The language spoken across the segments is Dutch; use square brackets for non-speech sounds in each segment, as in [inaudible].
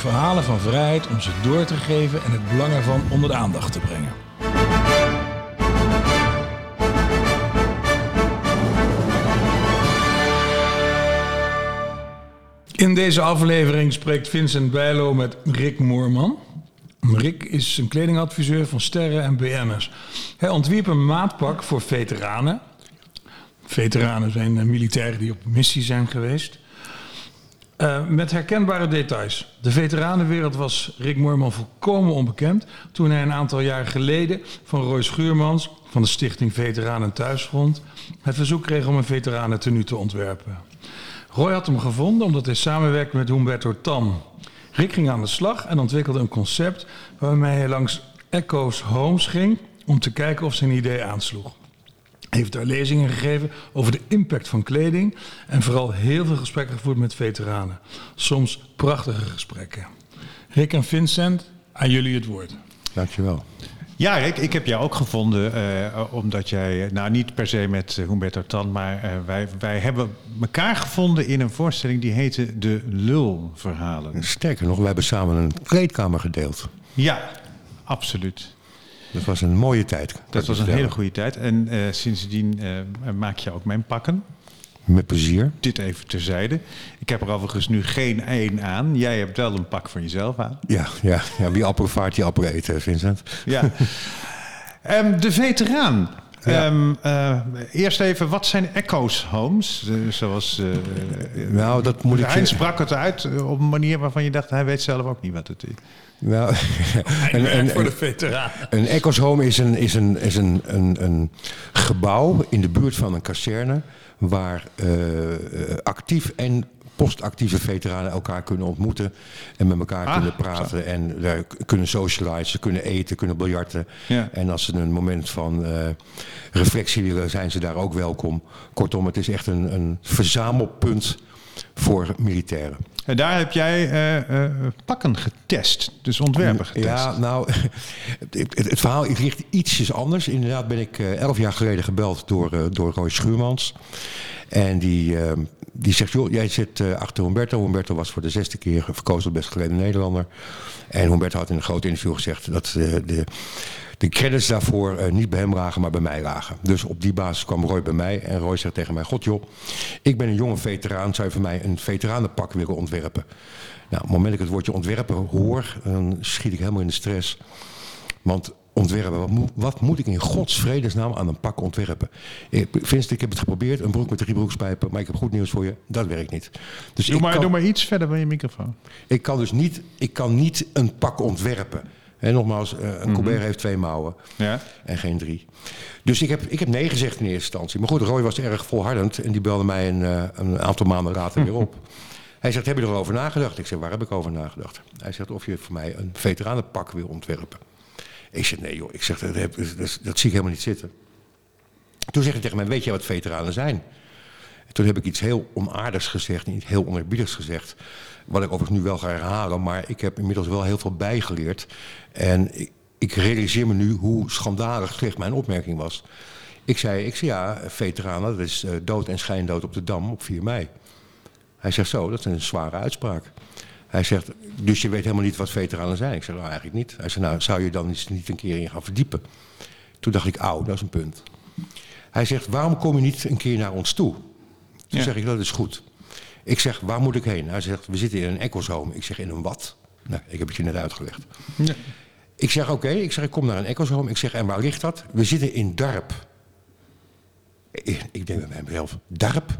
verhalen van vrijheid om ze door te geven en het belang ervan onder de aandacht te brengen. In deze aflevering spreekt Vincent Bijlo met Rick Moorman. Rick is een kledingadviseur van sterren en BN'ers. Hij ontwierp een maatpak voor veteranen. Veteranen zijn eh, militairen die op missie zijn geweest. Uh, met herkenbare details. De veteranenwereld was Rick Moorman volkomen onbekend toen hij een aantal jaar geleden van Roy Schuurmans van de stichting Veteranen Thuisfront het verzoek kreeg om een veteranentenu te ontwerpen. Roy had hem gevonden omdat hij samenwerkte met Humberto Tan. Rick ging aan de slag en ontwikkelde een concept waarmee hij langs Echo's Homes ging om te kijken of zijn idee aansloeg. Heeft daar lezingen gegeven over de impact van kleding en vooral heel veel gesprekken gevoerd met veteranen. Soms prachtige gesprekken. Rick en Vincent, aan jullie het woord. Dankjewel. Ja, Rick, ik heb jou ook gevonden uh, omdat jij, nou niet per se met uh, Humberto Tan, maar uh, wij, wij hebben elkaar gevonden in een voorstelling die heette De Lulverhalen. Sterker nog, we hebben samen een kleedkamer gedeeld. Ja, absoluut. Dat was een mooie tijd. Dat was een hele goede tijd. En sindsdien maak je ook mijn pakken. Met plezier. Dit even terzijde. Ik heb er overigens nu geen één aan. Jij hebt wel een pak van jezelf aan. Ja, ja, ja wie appel vaart, die appel eet, Vincent. Ja. um, [laughs] de veteraan. Ja. Um, uh, eerst even, wat zijn Echo's Homes? Uh, zoals, uh, nou, dat moet hij ik... sprak het uit op een manier waarvan je dacht... hij weet zelf ook niet wat het is. Nou, [laughs] een, een, voor de veteraan. Een Echo's Home is, een, is, een, is een, een, een gebouw in de buurt van een kazerne waar uh, actief en postactieve veteranen elkaar kunnen ontmoeten en met elkaar ah, kunnen praten zo. en uh, kunnen socializen, kunnen eten, kunnen biljarten. Ja. En als ze een moment van uh, reflectie willen, zijn ze daar ook welkom. Kortom, het is echt een, een verzamelpunt voor militairen. En daar heb jij uh, uh, pakken getest, dus ontwerpen getest. Ja, nou, [laughs] het, het, het verhaal ligt ietsjes anders. Inderdaad ben ik uh, elf jaar geleden gebeld door, door Roy Schuurmans. En die, die zegt, joh, jij zit achter Humberto. Humberto was voor de zesde keer verkozen tot best geleden Nederlander. En Humberto had in een groot interview gezegd dat de de credits daarvoor uh, niet bij hem lagen, maar bij mij lagen. Dus op die basis kwam Roy bij mij en Roy zegt tegen mij... God joh, ik ben een jonge veteraan, zou je voor mij een veteranenpak willen ontwerpen? Nou, op het moment dat ik het woordje ontwerpen hoor, dan schiet ik helemaal in de stress. Want ontwerpen, wat moet, wat moet ik in gods vredesnaam aan een pak ontwerpen? Ik, Vincent, ik heb het geprobeerd, een broek met drie broekspijpen, maar ik heb goed nieuws voor je, dat werkt niet. Dus doe, maar, kan, doe maar iets verder bij je microfoon. Ik kan dus niet, ik kan niet een pak ontwerpen. En nogmaals, uh, een Colbert mm -hmm. heeft twee mouwen ja. en geen drie. Dus ik heb, ik heb nee gezegd in eerste instantie. Maar goed, Roy was erg volhardend en die belde mij een, uh, een aantal maanden later weer [laughs] op. Hij zegt, heb je erover nagedacht? Ik zeg, waar heb ik over nagedacht? Hij zegt, of je voor mij een veteranenpak wil ontwerpen. Ik zeg, nee joh, ik zeg, dat, dat, zie ik helemaal niet zitten. Toen zeg ik tegen mij, weet je wat veteranen zijn? En toen heb ik iets heel onaardigs gezegd, niet heel onerbiedigs gezegd. Wat ik overigens nu wel ga herhalen, maar ik heb inmiddels wel heel veel bijgeleerd. En ik, ik realiseer me nu hoe schandalig slecht mijn opmerking was. Ik zei, ik zei ja, veteranen, dat is uh, dood en schijndood op de Dam op 4 mei. Hij zegt zo, dat is een zware uitspraak. Hij zegt, dus je weet helemaal niet wat veteranen zijn? Ik zeg, nou eigenlijk niet. Hij zegt, nou zou je dan eens niet een keer in gaan verdiepen? Toen dacht ik, auw, dat is een punt. Hij zegt, waarom kom je niet een keer naar ons toe? Toen ja. zeg ik, dat is goed. Ik zeg, waar moet ik heen? Hij zegt, we zitten in een ecozone. Ik zeg, in een wat? Nou, ik heb het je net uitgelegd. Ja. Ik zeg, oké, okay. ik zeg, ik kom naar een ecozone. Ik zeg, en waar ligt dat? We zitten in Darp. Ik, ik denk bij mezelf, Darp?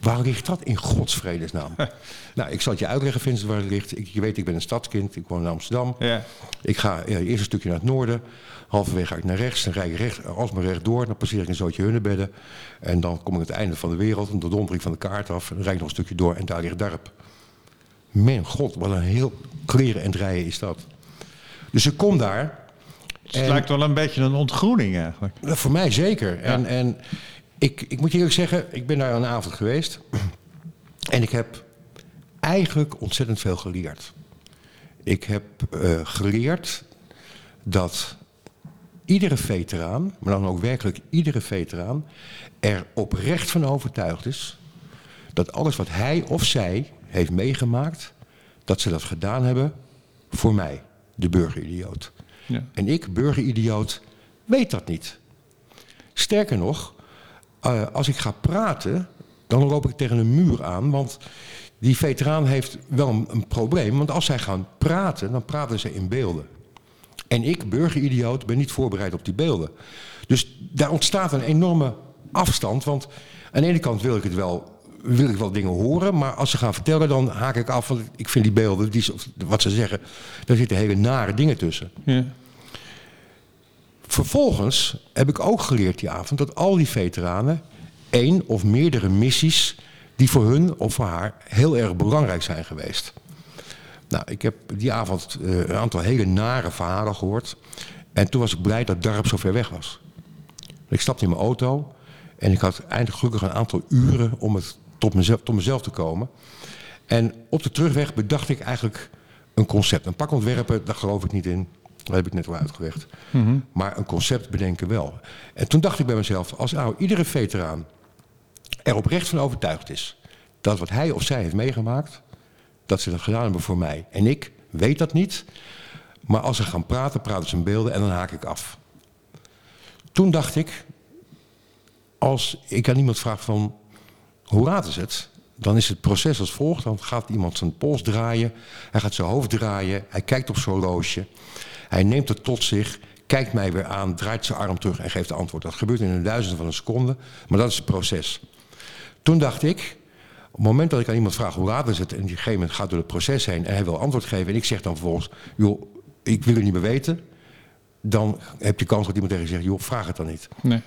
Waar ligt dat in godsvredesnaam? [laughs] nou, ik zal het je uitleggen, Vincent, waar het ligt. Ik, je weet, ik ben een stadskind, ik woon in Amsterdam. Ja. Ik ga ja, eerst een stukje naar het noorden. Halverwege ga ik naar rechts, dan rijd ik recht, alsmaar rechtdoor. Dan passeer ik een zootje hunnebedden. En dan kom ik het einde van de wereld, en de dondering van de kaart af. En dan rijd ik nog een stukje door en daar ligt Darp. Mijn god, wat een heel kleren en rijden is dat. Dus ik kom daar. Het En- lijkt wel een beetje een ontgroening eigenlijk. Nou, Voor mij zeker. En, en ik, ik moet je eerlijk zeggen, ik ben daar een avond geweest. [clears throat] En ik heb eigenlijk ontzettend veel geleerd. Ik heb eh, geleerd dat iedere veteraan, maar dan ook werkelijk iedere veteraan, er oprecht van overtuigd is dat alles wat hij of zij heeft meegemaakt, dat ze dat gedaan hebben voor mij, de burgeridioot. Ja. En ik, burgeridioot, weet dat niet. Sterker nog, eh, als ik ga praten, dan loop ik tegen een muur aan. Want die veteraan heeft wel een, probleem. Want als zij gaan praten, dan praten ze in beelden. En ik, burgeridioot, ben niet voorbereid op die beelden. Dus daar ontstaat een enorme afstand. Want aan de ene kant wil ik het wel, wil ik wel dingen horen. Maar als ze gaan vertellen, dan haak ik af. Want ik vind die beelden, die, wat ze zeggen, daar zitten hele nare dingen tussen. Ja. Vervolgens heb ik ook geleerd die avond dat al die veteranen één of meerdere missies die voor hun of voor haar heel erg belangrijk zijn geweest. Nou, ik heb die avond eh, een aantal hele nare verhalen gehoord. En toen was ik blij dat Darp zo ver weg was. Ik stapte in mijn auto en ik had eindelijk gelukkig een aantal uren om het tot mezelf, tot mezelf te komen. En op de terugweg bedacht ik eigenlijk een concept. Een pak ontwerpen, daar geloof ik niet in. Dat heb ik net al uitgelegd. Maar een concept bedenken wel. En toen dacht ik bij mezelf, als nou iedere veteraan er oprecht van overtuigd is... dat wat hij of zij heeft meegemaakt, dat ze dat gedaan hebben voor mij. En ik weet dat niet, maar als ze gaan praten, praten ze in beelden en dan haak ik af. Toen dacht ik, als ik aan iemand vraag van hoe laat is het? Dan is het proces als volgt. Dan gaat iemand zijn pols draaien. Hij gaat zijn hoofd draaien. Hij kijkt op zijn horloge. Hij neemt het tot zich. Kijkt mij weer aan. Draait zijn arm terug en geeft antwoord. Dat gebeurt in een duizend van een seconde. Maar dat is het proces. Toen dacht ik. Op het moment dat ik aan iemand vraag hoe laat is het. En diegene moment gaat door het proces heen. En hij wil antwoord geven. En ik zeg dan vervolgens. Joh, ik wil het niet meer weten. Dan heb je kans dat iemand tegen je zegt. Joh, vraag het dan niet. Nee.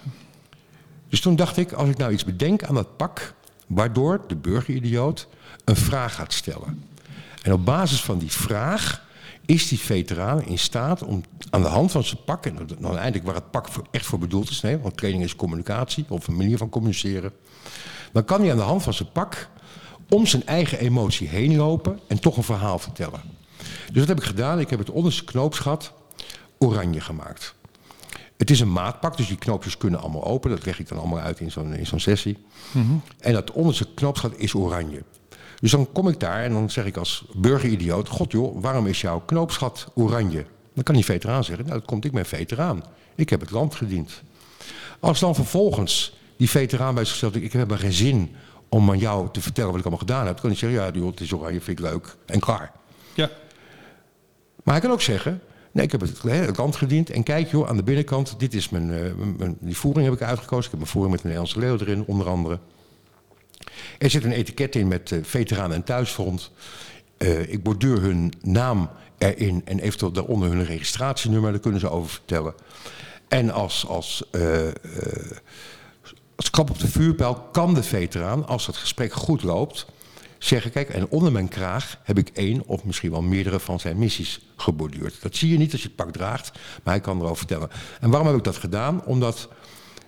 Dus toen dacht ik, als ik nou iets bedenk aan dat pak, waardoor de burgeridioot een vraag gaat stellen. En op basis van die vraag is die veteraan in staat om aan de hand van zijn pak, en dan uiteindelijk waar het pak voor- echt voor bedoeld is, nee, want training is communicatie of een manier van communiceren, dan kan hij aan de hand van zijn pak om zijn eigen emotie heen lopen en toch een verhaal vertellen. Dus dat heb ik gedaan. Ik heb het onderste knoopsgat oranje gemaakt. Het is een maatpak, dus die knoopjes kunnen allemaal open. Dat leg ik dan allemaal uit in zo'n in zo'n sessie. En dat onderste knoopsgat is oranje. Dus dan kom ik daar en dan zeg ik als burgeridioot... God joh, waarom is jouw knoopsgat oranje? Dan kan die veteraan zeggen, nou dat komt, ik ben veteraan. Ik heb het land gediend. Als dan vervolgens die veteraan bij zichzelf denkt... ik heb maar geen zin om aan jou te vertellen wat ik allemaal gedaan heb... dan kan hij zeggen, ja joh, het is oranje, vind ik leuk. En klaar. Ja. Maar hij kan ook zeggen, nee, ik heb het, het land gediend. En kijk joh, aan de binnenkant, dit is mijn, eh, mijn- die voering heb ik uitgekozen. Ik heb mijn voering met een Nederlandse leeuw erin, onder andere. Er zit een etiket in met eh veteranen en thuisfront. Eh, ik borduur hun naam erin en eventueel daaronder hun registratienummer. Daar kunnen ze over vertellen. En als, als, eh, als klap op de vuurpijl kan de veteraan, als het gesprek goed loopt, zeggen: Kijk, en onder mijn kraag heb ik één of misschien wel meerdere van zijn missies geborduurd. Dat zie je niet als je het pak draagt, maar hij kan erover vertellen. En waarom heb ik dat gedaan? Omdat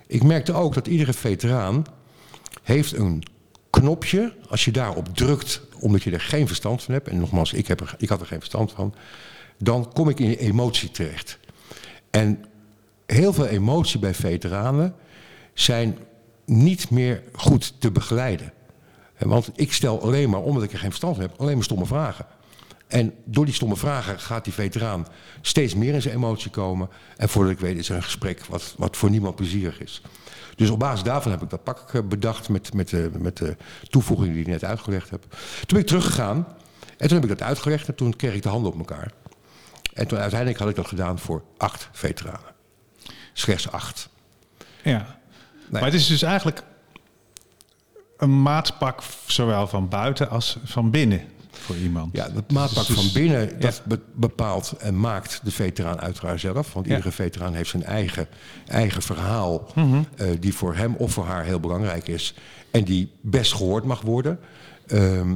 ik merkte ook dat iedere veteraan heeft een knopje. Als je daarop drukt, omdat je er geen verstand van hebt, en nogmaals, ik, heb er, ik had er geen verstand van, dan kom ik in emotie terecht. En heel veel emotie bij veteranen zijn niet meer goed te begeleiden. Want ik stel alleen maar, omdat ik er geen verstand van heb, alleen maar stomme vragen. En door die stomme vragen gaat die veteraan steeds meer in zijn emotie komen. En voordat ik weet is er een gesprek wat, wat voor niemand plezierig is. Dus op basis daarvan heb ik dat pak eh, bedacht met, met, de, met de toevoegingen die ik net uitgelegd heb. Toen ben ik teruggegaan en toen heb ik dat uitgelegd en toen kreeg ik de handen op elkaar. En toen uiteindelijk had ik dat gedaan voor acht veteranen. Slechts acht. Ja. Maar het is dus eigenlijk een maatpak zowel van buiten als van binnen voor iemand. Ja, dat maatpak van binnen, dat be- bepaalt en maakt de veteraan uiteraard zelf. Want Ja. iedere veteraan heeft zijn eigen, eigen verhaal... eh, die voor hem of voor haar heel belangrijk is... en die best gehoord mag worden. Ehm,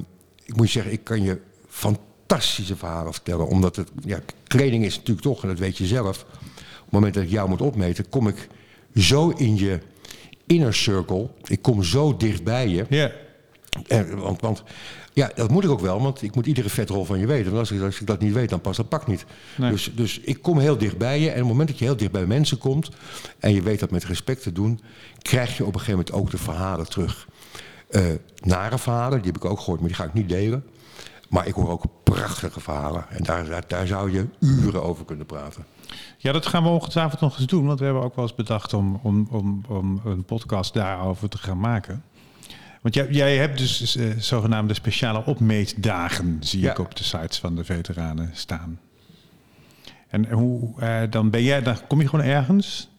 ik moet je zeggen, ik kan je fantastische verhalen vertellen. Omdat het, ja, kleding is natuurlijk toch, en dat weet je zelf... het moment dat ik jou moet opmeten, kom ik zo in je inner circle. Ik kom zo dicht bij je. Ja. Want, want ja, dat moet ik ook wel, want ik moet iedere vetrol van je weten. Want als ik, als ik dat niet weet, dan past dat pak niet. Nee. Dus, dus ik kom heel dicht bij je. En op het moment dat je heel dicht bij mensen komt... en je weet dat met respect te doen... krijg je op een gegeven moment ook de verhalen terug. Eh, nare verhalen, die heb ik ook gehoord, maar die ga ik niet delen. Maar ik hoor ook prachtige verhalen. En daar, daar, daar zou je uren over kunnen praten. Ja, dat gaan we ongetwijfeld nog eens doen. Want we hebben ook wel eens bedacht om, om, om, om een podcast daarover te gaan maken. Want jij, jij hebt dus eh, zogenaamde speciale opmeetdagen, zie Ja. ik op de sites van de veteranen staan. En hoe, eh, dan ben jij, dan kom je gewoon ergens.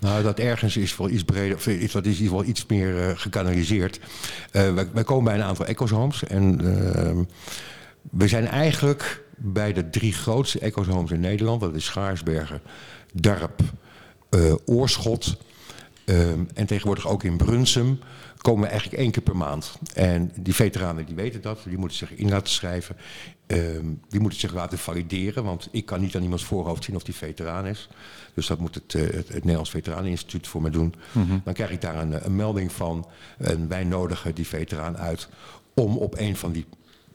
Nou, dat ergens is wel iets breder, of is- dat is in ieder geval iets meer eh, gekanaliseerd. Eh, wij, wij komen bij een aantal ecozones en ehm, we zijn eigenlijk bij de drie grootste ecozones in Nederland. Dat is Schaarsbergen, Darp, eh, Oorschot ehm, en tegenwoordig ook in Brunsum komen we eigenlijk één keer per maand. En die veteranen die weten dat, die moeten zich in laten schrijven. Ehm, die moeten zich laten valideren, want ik kan niet aan iemands voorhoofd zien of die veteraan is. Dus dat moet het, eh, het, het Nederlands Veteraneninstituut voor me doen. Dan krijg ik daar een, een melding van. En wij nodigen die veteraan uit om op een van die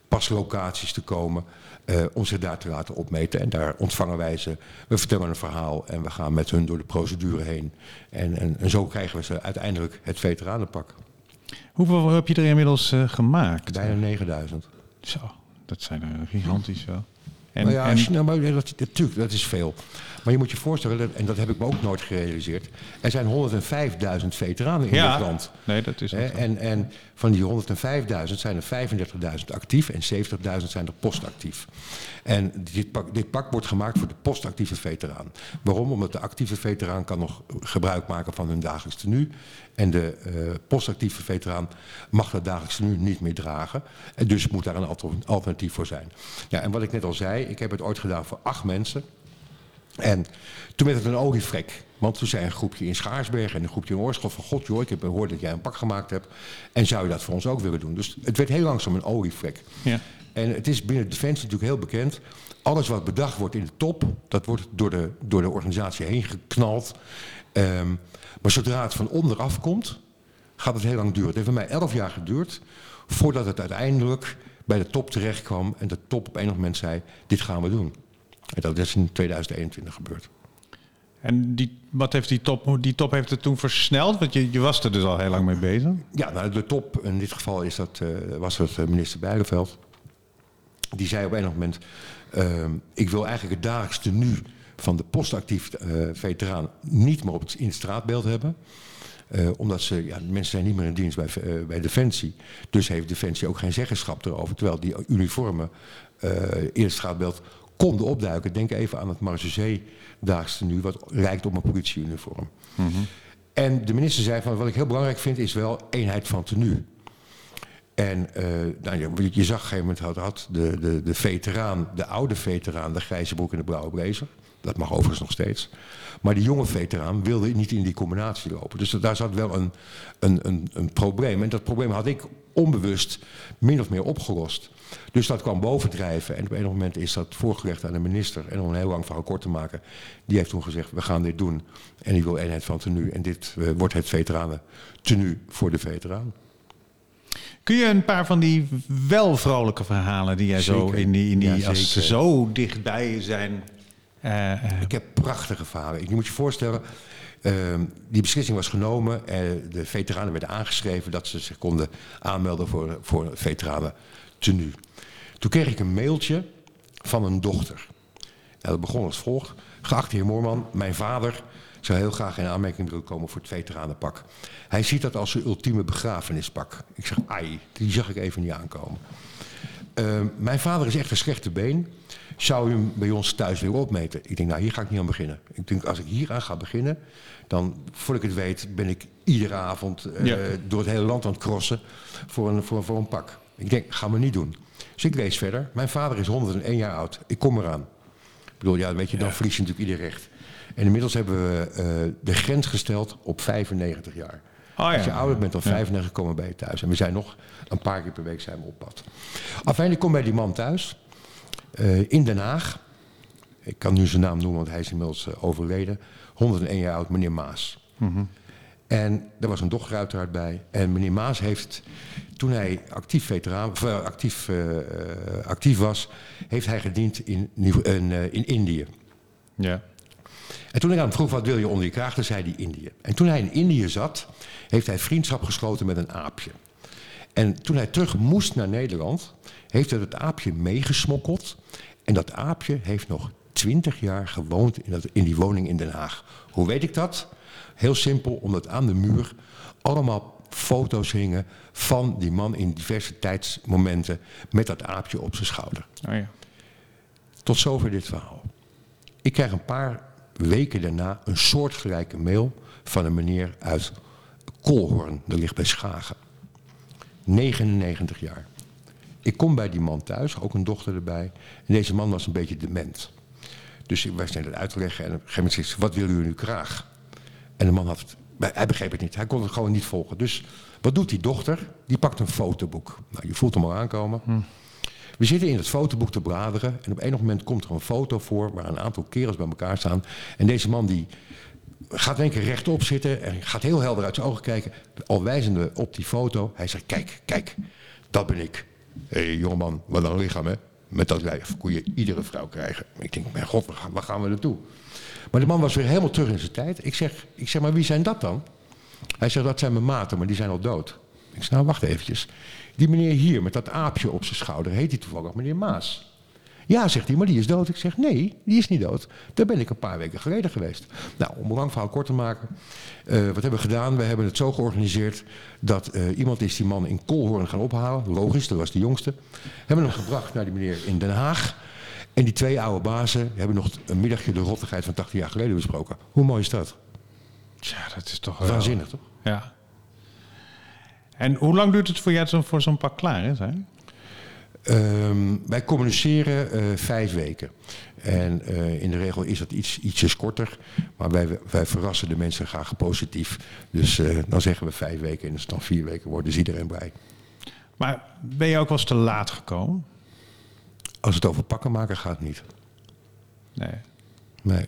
paslocaties te komen. eh, om zich daar te laten opmeten. En daar ontvangen wij ze. We vertellen een verhaal en we gaan met hun door de procedure heen. En, en, en zo krijgen we ze uiteindelijk het veteranenpak. Hoeveel heb je er inmiddels eh, gemaakt? Bijna 9000. Zo, dat zijn er gigantisch wel. En, Nou ja, en- als je- nou, maar dat, natuurlijk, dat is veel. Maar je moet je voorstellen, en dat heb ik me ook nooit gerealiseerd. Er zijn 105.000 veteranen in ja, dit land. nee, dat is zo. en, en van die 105.000 zijn er 35.000 actief en 70.000 zijn er postactief. En dit pak, dit pak wordt gemaakt voor de postactieve veteraan. Waarom? Omdat de actieve veteraan kan nog gebruik maken van hun dagelijks tenue. En de eh, postactieve veteraan mag dat dagelijks tenue niet meer dragen. En dus moet daar een alter- alternatief voor zijn. Ja, en wat ik net al zei, ik heb het ooit gedaan voor acht mensen. En toen werd het een oliefrek. Want toen zei een groepje in Schaarsberg en een groepje in Oorschot van... God joh, ik heb gehoord dat jij een pak gemaakt hebt. En zou je dat voor ons ook willen doen? Dus het werd heel langzaam een oliefrek. Ja. En het is binnen Defensie natuurlijk heel bekend. Alles wat bedacht wordt in de top, dat wordt door de, door de organisatie heen geknald. Ehm, maar zodra het van onderaf komt, gaat het heel lang duren. Het heeft bij mij elf jaar geduurd voordat het uiteindelijk bij de top terecht kwam. En de top op enig moment zei, dit gaan we doen. En dat is in 2021 gebeurd. En die, wat heeft die top, die top heeft het toen versneld? Want je, je was er dus al heel lang mee bezig. Ja, nou, de top, in dit geval is dat, eh, was het eh, minister Bijleveld. Die zei op enig moment, ehm, ik wil eigenlijk het dagelijks tenue van de postactief eh, veteraan niet meer op het, in het straatbeeld hebben. Eh, omdat ze, ja, mensen zijn niet meer in dienst bij, eh, bij Defensie. Dus heeft Defensie ook geen zeggenschap erover. Terwijl die uniformen eh, in het straatbeeld konden opduiken. Denk even aan het Marseillais dagelijks tenue, wat lijkt op een politieuniform. En de minister zei van, wat ik heel belangrijk vind, is wel eenheid van tenue. En eh, nou, je, je zag op een gegeven moment had, had de, de, de veteraan, de oude veteraan, de grijze broek en de blauwe blazer. Dat mag overigens nog steeds. Maar die jonge veteraan wilde niet in die combinatie lopen. Dus daar zat wel een, een, een, een probleem. En dat probleem had ik onbewust min of meer opgelost. Dus dat kwam bovendrijven. En op een moment is dat voorgelegd aan de minister. En om een heel lang verhaal kort te maken. Die heeft toen gezegd, we gaan dit doen. En die wil eenheid van tenue. En dit eh, wordt het veteranen tenue voor de veteraan. Kun je een paar van die wel vrolijke verhalen die jij zo in die, in die Ja, als ze zo dichtbij zijn. Eh, eh, Ik heb prachtige verhalen. Je moet je voorstellen, ehm, die beslissing was genomen. en de veteranen werden aangeschreven dat ze zich konden aanmelden voor, voor veteranen tenue. Toen kreeg ik een mailtje van een dochter. Nou, dat begon als volgt. Geachte heer Moorman, mijn vader zou heel graag in aanmerking willen komen voor het veteranenpak. Hij ziet dat als zijn ultieme begrafenispak. Ik zeg, ai, die zag ik even niet aankomen. Uh, mijn vader is echt een slechte been. Zou u hem bij ons thuis willen opmeten? Ik denk, nou, hier ga ik niet aan beginnen. Ik denk, als ik hier aan ga beginnen, dan, voordat ik het weet, ben ik iedere avond uh, Ja. door het hele land aan het crossen voor een, voor, voor een pak. Ik denk, ga maar niet doen. Dus ik lees verder. Mijn vader is 101 jaar oud. Ik kom eraan. Ik bedoel, ja, weet je, dan verlies je natuurlijk ieder recht. En inmiddels hebben we uh, de grens gesteld op 95 jaar. Oh. Als je ouder bent dan Ja. 95 komen bij je thuis. En we zijn nog een paar keer per week zijn we op pad. Afijn, ik kom bij die man thuis. eh, in Den Haag. Ik kan nu zijn naam noemen, want hij is inmiddels eh, overleden. 101 jaar oud, meneer Maas. En er was een dochter uiteraard bij. En meneer Maas heeft, toen hij actief, veteraan, of, eh, actief, actief was, heeft hij gediend in, in, in Indië. Ja. En toen ik aan hem vroeg, wat wil je onder je kraag, dan zei hij Indië. En toen hij in Indië zat, heeft hij vriendschap gesloten met een aapje. En toen hij terug moest naar Nederland, heeft hij het aapje meegesmokkeld. En dat aapje heeft nog twintig jaar gewoond in, dat, in die woning in Den Haag. Hoe weet ik dat? Heel simpel, omdat aan de muur allemaal foto's hingen van die man in diverse tijdsmomenten met dat aapje op zijn schouder. Oh ja. Tot zover dit verhaal. Ik krijg een paar weken daarna een soortgelijke mail van een meneer uit Kolhorn. Dat ligt bij Schagen. 99 jaar. Ik kom bij die man thuis, ook een dochter erbij. En deze man was een beetje dement. Dus wij zijn het uit en op een gegeven moment zegt ze, wat wil u nu graag? En de man had hij begreep het niet. Hij kon het gewoon niet volgen. Dus wat doet die dochter? Die pakt een fotoboek. Nou, je voelt hem al aankomen. We zitten in het fotoboek te bladeren en op enig moment komt er een foto voor waar een aantal kerels bij elkaar staan. En deze man die gaat in één keer rechtop zitten en gaat heel helder uit zijn ogen kijken, al wijzende op die foto. Hij zegt, kijk, kijk, dat ben ik. Hé hey, jongeman, wat een lichaam hè. Met dat lijf kon je iedere vrouw krijgen. Ik denk, mijn god, waar gaan we naartoe? Maar de man was weer helemaal terug in zijn tijd. Ik zeg, ik zeg, maar wie zijn dat dan? Hij zegt, dat zijn mijn maten, maar die zijn al dood. Ik zeg, nou wacht eventjes. Die meneer hier met dat aapje op zijn schouder, heet hij toevallig meneer Maas? Ja, zegt hij, maar die is dood. Ik zeg, nee, die is niet dood. Daar ben ik een paar weken geleden geweest. Nou, om een lang verhaal kort te maken. eh, wat hebben we gedaan? We hebben het zo georganiseerd dat eh, iemand is die man in Kolhoorn gaan ophalen. Logisch, dat was de jongste. Hebben hem gebracht naar die meneer in Den Haag. En die twee oude bazen hebben nog een middagje de rottigheid van 80 jaar geleden besproken. Hoe mooi is dat? Tja, dat is toch wel... Waanzinnig, toch? Ja. En hoe lang duurt het voor jou zo- voor zo'n pak klaar is? Hè? Ehm, wij communiceren eh, vijf weken. En eh, in de regel is dat iets, ietsjes korter. Maar wij, wij verrassen de mensen graag positief. Dus eh, dan zeggen we vijf weken en als het dan vier weken wordt, is iedereen blij. Maar ben je ook wel eens te laat gekomen? Als het over pakken maken gaat, niet. Nee. Nee.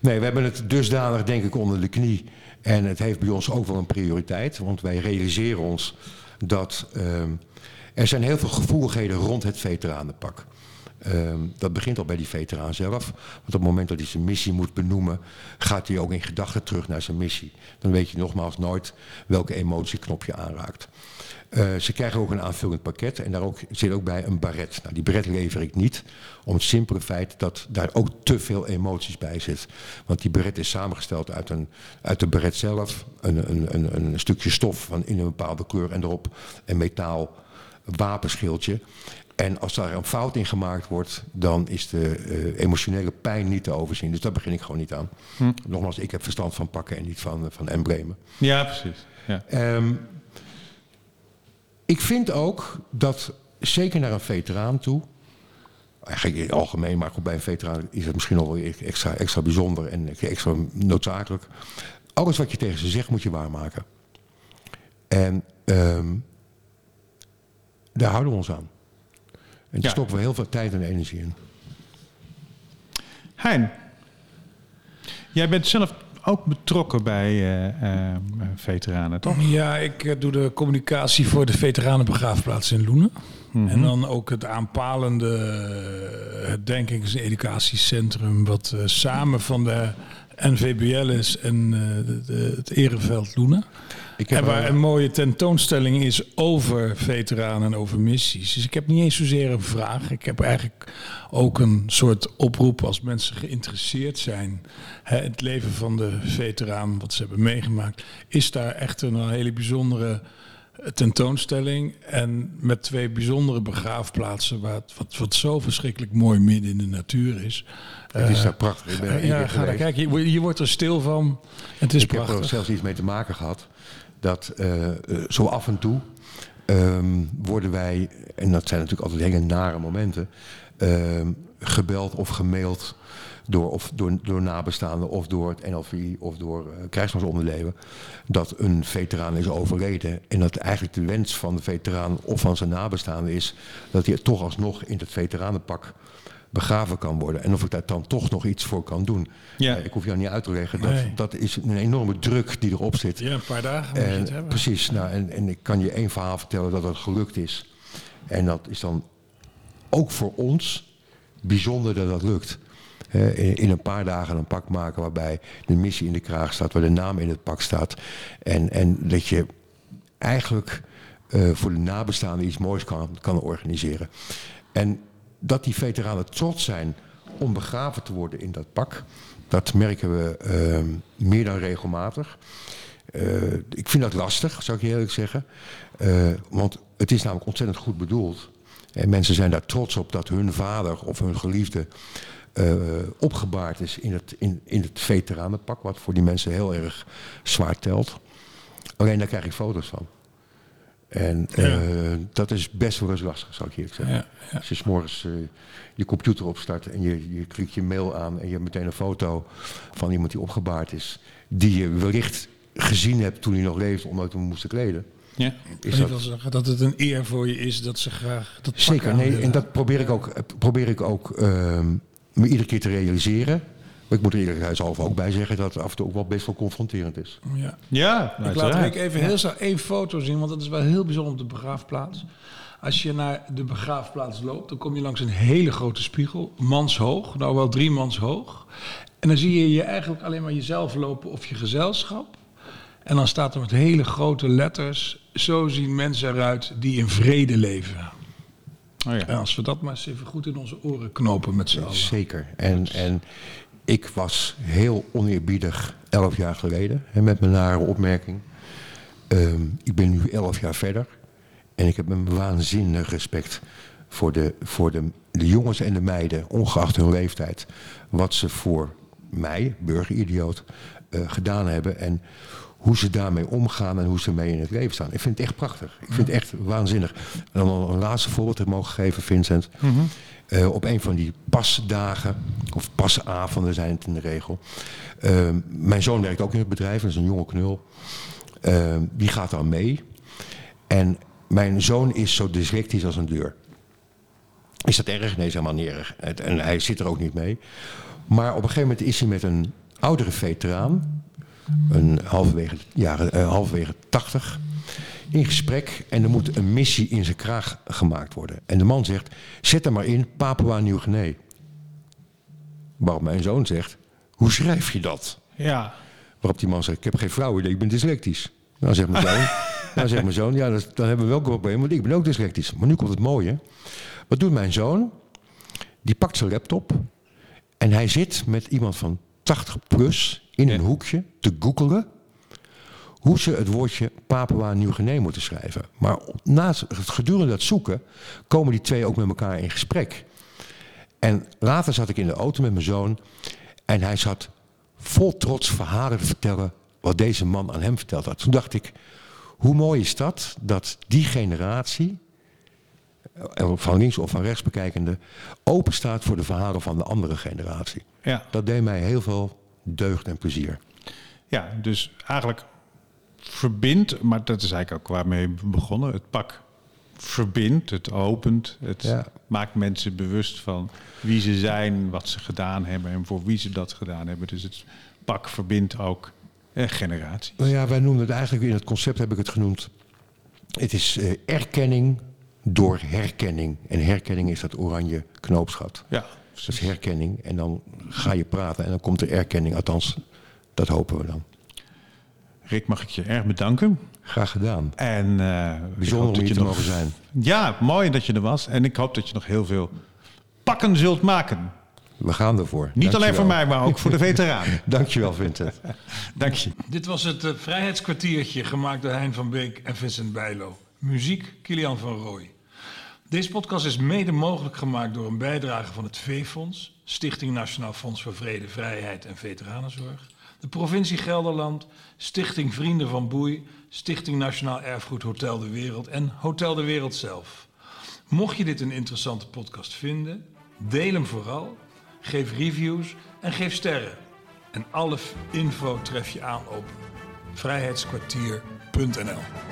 nee, we hebben het dusdanig denk ik onder de knie. En het heeft bij ons ook wel een prioriteit. Want wij realiseren ons dat ehm, er zijn heel veel gevoeligheden rond het veteranenpak. Ehm, dat begint al bij die veteraan zelf. Want op het moment dat hij zijn missie moet benoemen, gaat hij ook in gedachten terug naar zijn missie. Dan weet je nogmaals nooit welke emotieknop je aanraakt. Eh, ze krijgen ook een aanvullend pakket en daar ook, zit ook bij een baret. Nou, die baret lever ik niet, om het simpele feit dat daar ook te veel emoties bij zit. Want die baret is samengesteld uit, een, uit de baret zelf, een, een, een, een stukje stof van in een bepaalde kleur en erop een metaal wapenschildje. En als daar een fout in gemaakt wordt, dan is de eh, emotionele pijn niet te overzien. Dus daar begin ik gewoon niet aan. Nogmaals, ik heb verstand van pakken en niet van, van emblemen. Ja, precies. Ja. Ehm, ik vind ook dat, zeker naar een veteraan toe... Eigenlijk in het algemeen, maar goed, bij een veteraan is het misschien al wel extra, extra bijzonder en extra noodzakelijk. Alles wat je tegen ze zegt, moet je waarmaken. En ehm, daar houden we ons aan. En daar Ja. stoppen we heel veel tijd en energie in. Hein, jij bent zelf ook betrokken bij eh, eh, veteranen, toch? Ja, ik eh, doe de communicatie voor de veteranenbegraafplaats in Loenen. En dan ook het aanpalende eh, herdenkings- en educatiecentrum... wat eh, samen van de NVBL is en eh, de- de- het Ereveld Loenen. Ik heb En waar een mooie tentoonstelling is over veteranen en over missies. Dus ik heb niet eens zozeer een vraag. Ik heb eigenlijk ook een soort oproep als mensen geïnteresseerd zijn. Hè, het leven van de veteraan, wat ze hebben meegemaakt. Is daar echt een hele bijzondere eh, tentoonstelling. En met twee bijzondere begraafplaatsen. Waar het, wat, wat zo verschrikkelijk mooi midden in de natuur is. het is Eh, daar prachtig. Ik ben één ja, ga daar kijken. Je, wordt- je wordt er stil van. Het is ik heb prachtig. er zelfs iets mee te maken gehad. Dat eh, eh, zo af en toe ehm, worden wij, en dat zijn natuurlijk altijd hele nare momenten, ehm, gebeld of gemaild door, of door, door nabestaanden of door het NLVI of door uh, krijgsmansonderleven. Dat een veteraan is overleden. En dat eigenlijk de wens van de veteraan of van zijn nabestaanden is dat hij toch alsnog in het veteranenpak begraven kan worden. En of ik daar dan toch nog iets voor kan doen. Ja. Eh, ik hoef jou niet uit te leggen. Dat, Nee. dat is een enorme druk die erop zit. Ja, een paar dagen moet je En, het hebben. precies. Nou, en, en ik kan je één verhaal vertellen dat het gelukt is. En dat is dan ook voor ons bijzonder dat dat lukt. In een paar dagen een pak maken waarbij de missie in de kraag staat, waar de naam in het pak staat. En, en dat je eigenlijk eh, voor de nabestaanden iets moois kan, kan organiseren. En dat die veteranen trots zijn om begraven te worden in dat pak, dat merken we eh, meer dan regelmatig. Eh, ik vind dat lastig, zou ik je eerlijk zeggen. Eh, want het is namelijk ontzettend goed bedoeld. En mensen zijn daar trots op dat hun vader of hun geliefde eh, opgebaard is in het, in, in het veteranenpak. Wat voor die mensen heel erg zwaar telt. Alleen daar krijg ik foto's van. En eh, dat is best wel eens lastig, zou ik eerlijk zeggen. Ja, ja. Als je s'morgens eh je computer opstart en je, je klikt je mail aan en je hebt meteen een foto van iemand die opgebaard is, die je wellicht gezien hebt toen hij nog leefde, omdat we hem moesten kleden. Ja. Is dat wel zeggen dat het een eer voor je is dat ze graag dat zeker? Nee, en dat probeer ik ook, eh, probeer ik ook ehm, me iedere keer te realiseren. Maar ik moet er eerlijkheidshalve ook bij zeggen dat het af en toe ook wel best wel confronterend is. Ja. Ja, Ik laat. Rick even heel snel één foto zien, want dat is wel heel bijzonder op de begraafplaats. Als je naar de begraafplaats loopt, dan kom je langs een hele grote spiegel, manshoog, nou wel drie mans hoog. En dan zie je je eigenlijk alleen maar jezelf lopen of je gezelschap. En dan staat er met hele grote letters, zo zien mensen eruit die in vrede leven. Oh ja. En als we dat maar eens even goed in onze oren knopen met z'n allen. Zeker. En, en ik was heel oneerbiedig elf jaar geleden hè, met mijn nare opmerking. Ehm, ik ben nu elf jaar verder. En ik heb een waanzinnig respect voor, de, voor de, de jongens en de meiden, ongeacht hun leeftijd. Wat ze voor mij, burgeridioot, eh, gedaan hebben. En hoe ze daarmee omgaan en hoe ze mee in het leven staan. Ik vind het echt prachtig. Ik vind het echt waanzinnig. En dan een laatste voorbeeld te mogen geven, Vincent. Eh, op een van die pasdagen, of pasavonden zijn het in de regel. eh, mijn zoon werkt ook in het bedrijf, dat is een jonge knul. Eh, die gaat dan mee. En mijn zoon is zo dyslectisch als een deur. Is dat erg? Nee, is helemaal niet erg. En hij zit er ook niet mee. Maar op een gegeven moment is hij met een oudere veteraan, een halverwege, jaren, halverwege 80, in gesprek. En er moet een missie in zijn kraag gemaakt worden. En de man zegt, zet er maar in Papua Nieuw-Guinea. Waarop mijn zoon zegt, hoe schrijf je dat? Ja. Waarop die man zegt, ik heb geen flauw idee, ik ben dyslectisch. Nou zegt mijn zoon, [laughs] nou zegt mijn zoon ja, dat, dan hebben we wel een probleem, want ik ben ook dyslectisch. Maar nu komt het mooie. Wat doet mijn zoon? Die pakt zijn laptop en hij zit met iemand van 80 plus in een hoekje te googelen hoe ze het woordje Papua Nieuw-Guinea moeten schrijven. Maar naast het gedurende dat zoeken komen die twee ook met elkaar in gesprek. En later zat ik in de auto met mijn zoon en hij zat vol trots verhalen te vertellen wat deze man aan hem verteld had. Toen dacht ik, hoe mooi is dat, dat die generatie, eh, van links of van rechts bekijkende, open staat voor de verhalen van de andere generatie. Ja. Dat deed mij heel veel deugd en plezier. ja, dus eigenlijk verbindt, maar dat is eigenlijk ook waarmee we begonnen. Het pak verbindt, het opent, het Ja. maakt mensen bewust van wie ze zijn, wat ze gedaan hebben en voor wie ze dat gedaan hebben. Dus het pak verbindt ook eh, generaties. Nou ja, wij noemen het eigenlijk, in het concept heb ik het genoemd, het is eh, erkenning door herkenning. En herkenning is dat oranje knoopsgat. Ja, Dat is herkenning en dan ga je praten en dan komt er erkenning. Althans, dat hopen we dan. Rick, mag ik je erg bedanken. Graag gedaan. En eh, ik Bijzonder om dat hier te nog- mogen zijn. Ja, mooi dat je er was. En ik hoop dat je nog heel veel pakken zult maken. We gaan ervoor. Niet alleen voor mij, maar ook voor de veteranen. [laughs] Dankjewel, Vincent. [laughs] Dank je. Dit was het eh, Vrijheidskwartiertje gemaakt door Hein van Beek en Vincent Bijlo. Muziek Kilian van Rooij. Deze podcast is mede mogelijk gemaakt door een bijdrage van het V-Fonds, Stichting Nationaal Fonds voor Vrede, Vrijheid en Veteranenzorg, de provincie Gelderland, Stichting Vrienden van Boei, Stichting Nationaal Erfgoed Hotel de Wereld en Hotel de Wereld zelf. Mocht je dit een interessante podcast vinden, deel hem vooral, geef reviews en geef sterren. En alle info tref je aan op vrijheidskwartier.nl.